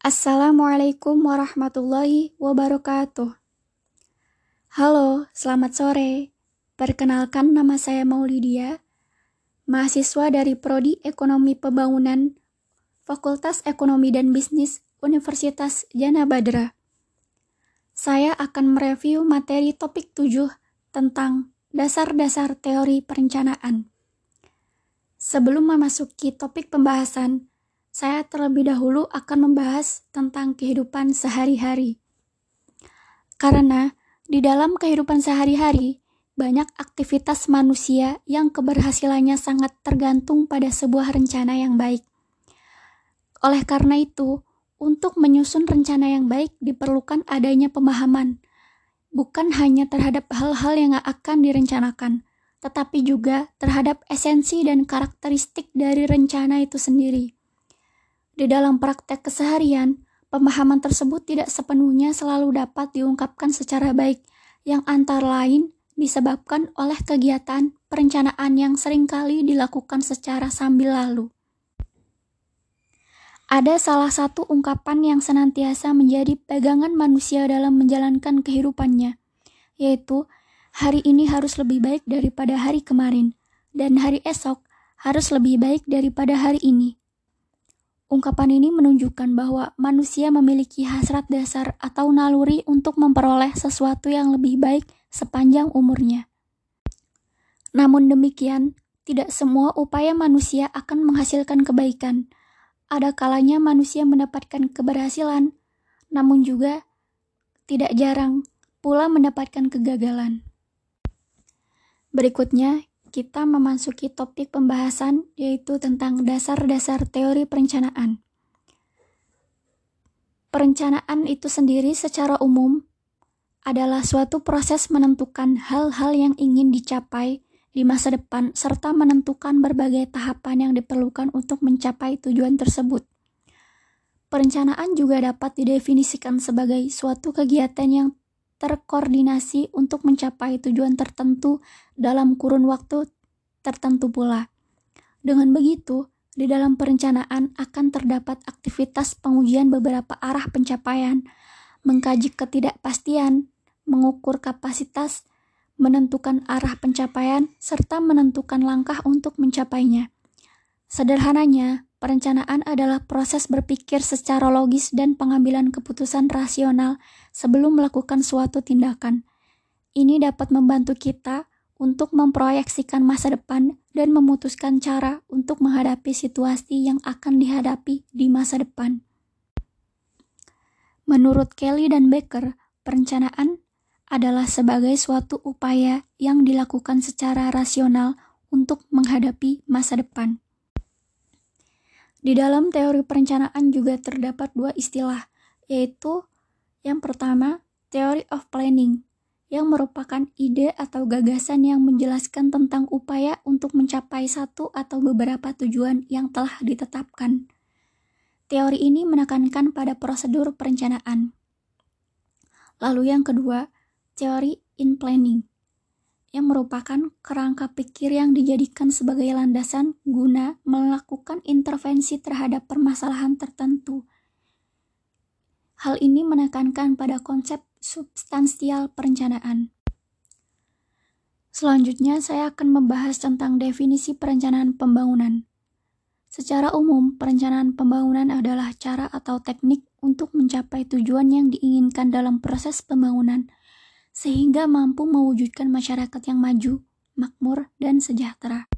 Assalamualaikum warahmatullahi wabarakatuh. Halo, selamat sore. Perkenalkan nama saya Maulidia, mahasiswa dari Prodi Ekonomi Pembangunan, Fakultas Ekonomi dan Bisnis Universitas Jana Badra. Saya akan mereview materi topik 7 tentang dasar-dasar teori perencanaan. Sebelum memasuki topik pembahasan, saya terlebih dahulu akan membahas tentang kehidupan sehari-hari. Karena di dalam kehidupan sehari-hari, banyak aktivitas manusia yang keberhasilannya sangat tergantung pada sebuah rencana yang baik. Oleh karena itu, untuk menyusun rencana yang baik diperlukan adanya pemahaman, bukan hanya terhadap hal-hal yang akan direncanakan, tetapi juga terhadap esensi dan karakteristik dari rencana itu sendiri. Di dalam praktek keseharian, pemahaman tersebut tidak sepenuhnya selalu dapat diungkapkan secara baik, yang antara lain disebabkan oleh kegiatan perencanaan yang sering kali dilakukan secara sambil lalu. Ada salah satu ungkapan yang senantiasa menjadi pegangan manusia dalam menjalankan kehidupannya, yaitu hari ini harus lebih baik daripada hari kemarin, dan hari esok harus lebih baik daripada hari ini. Ungkapan ini menunjukkan bahwa manusia memiliki hasrat dasar atau naluri untuk memperoleh sesuatu yang lebih baik sepanjang umurnya. Namun demikian, tidak semua upaya manusia akan menghasilkan kebaikan. Ada kalanya manusia mendapatkan keberhasilan, namun juga tidak jarang pula mendapatkan kegagalan. Berikutnya, kita memasuki topik pembahasan yaitu tentang dasar-dasar teori perencanaan. Perencanaan itu sendiri secara umum adalah suatu proses menentukan hal-hal yang ingin dicapai di masa depan serta menentukan berbagai tahapan yang diperlukan untuk mencapai tujuan tersebut. Perencanaan juga dapat didefinisikan sebagai suatu kegiatan yang terkoordinasi untuk mencapai tujuan tertentu dalam kurun waktu tertentu pula. Dengan begitu, di dalam perencanaan akan terdapat aktivitas pengujian beberapa arah pencapaian, mengkaji ketidakpastian, mengukur kapasitas, menentukan arah pencapaian, serta menentukan langkah untuk mencapainya. Sederhananya, Perencanaan adalah proses berpikir secara logis dan pengambilan keputusan rasional sebelum melakukan suatu tindakan. Ini dapat membantu kita untuk memproyeksikan masa depan dan memutuskan cara untuk menghadapi situasi yang akan dihadapi di masa depan. Menurut Kelly dan Becker, perencanaan adalah sebagai suatu upaya yang dilakukan secara rasional untuk menghadapi masa depan. Di dalam teori perencanaan juga terdapat dua istilah, yaitu yang pertama, theory of planning, yang merupakan ide atau gagasan yang menjelaskan tentang upaya untuk mencapai satu atau beberapa tujuan yang telah ditetapkan. Teori ini menekankan pada prosedur perencanaan. Lalu yang kedua, teori in planning, yang merupakan kerangka pikir yang dijadikan sebagai landasan guna melakukan intervensi terhadap permasalahan tertentu. Hal ini menekankan pada konsep substansial perencanaan. Selanjutnya, saya akan membahas tentang definisi perencanaan pembangunan. Secara umum, perencanaan pembangunan adalah cara atau teknik untuk mencapai tujuan yang diinginkan dalam proses pembangunan sehingga mampu mewujudkan masyarakat yang maju, makmur, dan sejahtera.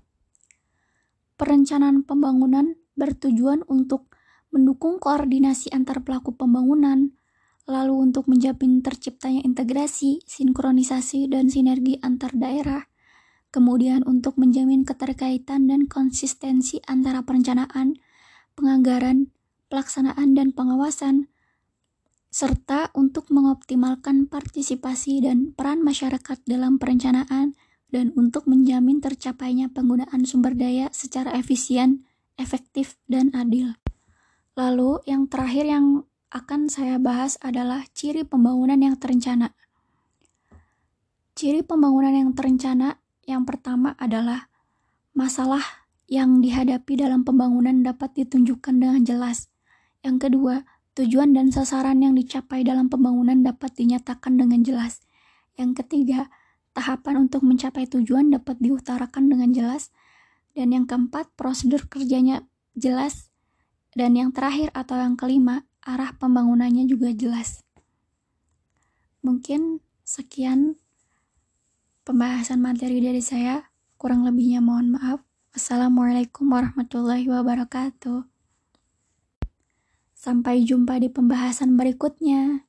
Perencanaan pembangunan bertujuan untuk mendukung koordinasi antar pelaku pembangunan, lalu untuk menjamin terciptanya integrasi, sinkronisasi, dan sinergi antar daerah, kemudian untuk menjamin keterkaitan dan konsistensi antara perencanaan, penganggaran, pelaksanaan, dan pengawasan, serta untuk mengoptimalkan partisipasi dan peran masyarakat dalam perencanaan dan untuk menjamin tercapainya penggunaan sumber daya secara efisien, efektif, dan adil. Lalu, yang terakhir yang akan saya bahas adalah ciri pembangunan yang terencana. Ciri pembangunan yang terencana yang pertama adalah masalah yang dihadapi dalam pembangunan dapat ditunjukkan dengan jelas. Yang kedua, Tujuan dan sasaran yang dicapai dalam pembangunan dapat dinyatakan dengan jelas. Yang ketiga, tahapan untuk mencapai tujuan dapat diutarakan dengan jelas. Dan yang keempat, prosedur kerjanya jelas. Dan yang terakhir atau yang kelima, arah pembangunannya juga jelas. Mungkin sekian pembahasan materi dari saya. Kurang lebihnya mohon maaf. Wassalamualaikum warahmatullahi wabarakatuh. Sampai jumpa di pembahasan berikutnya.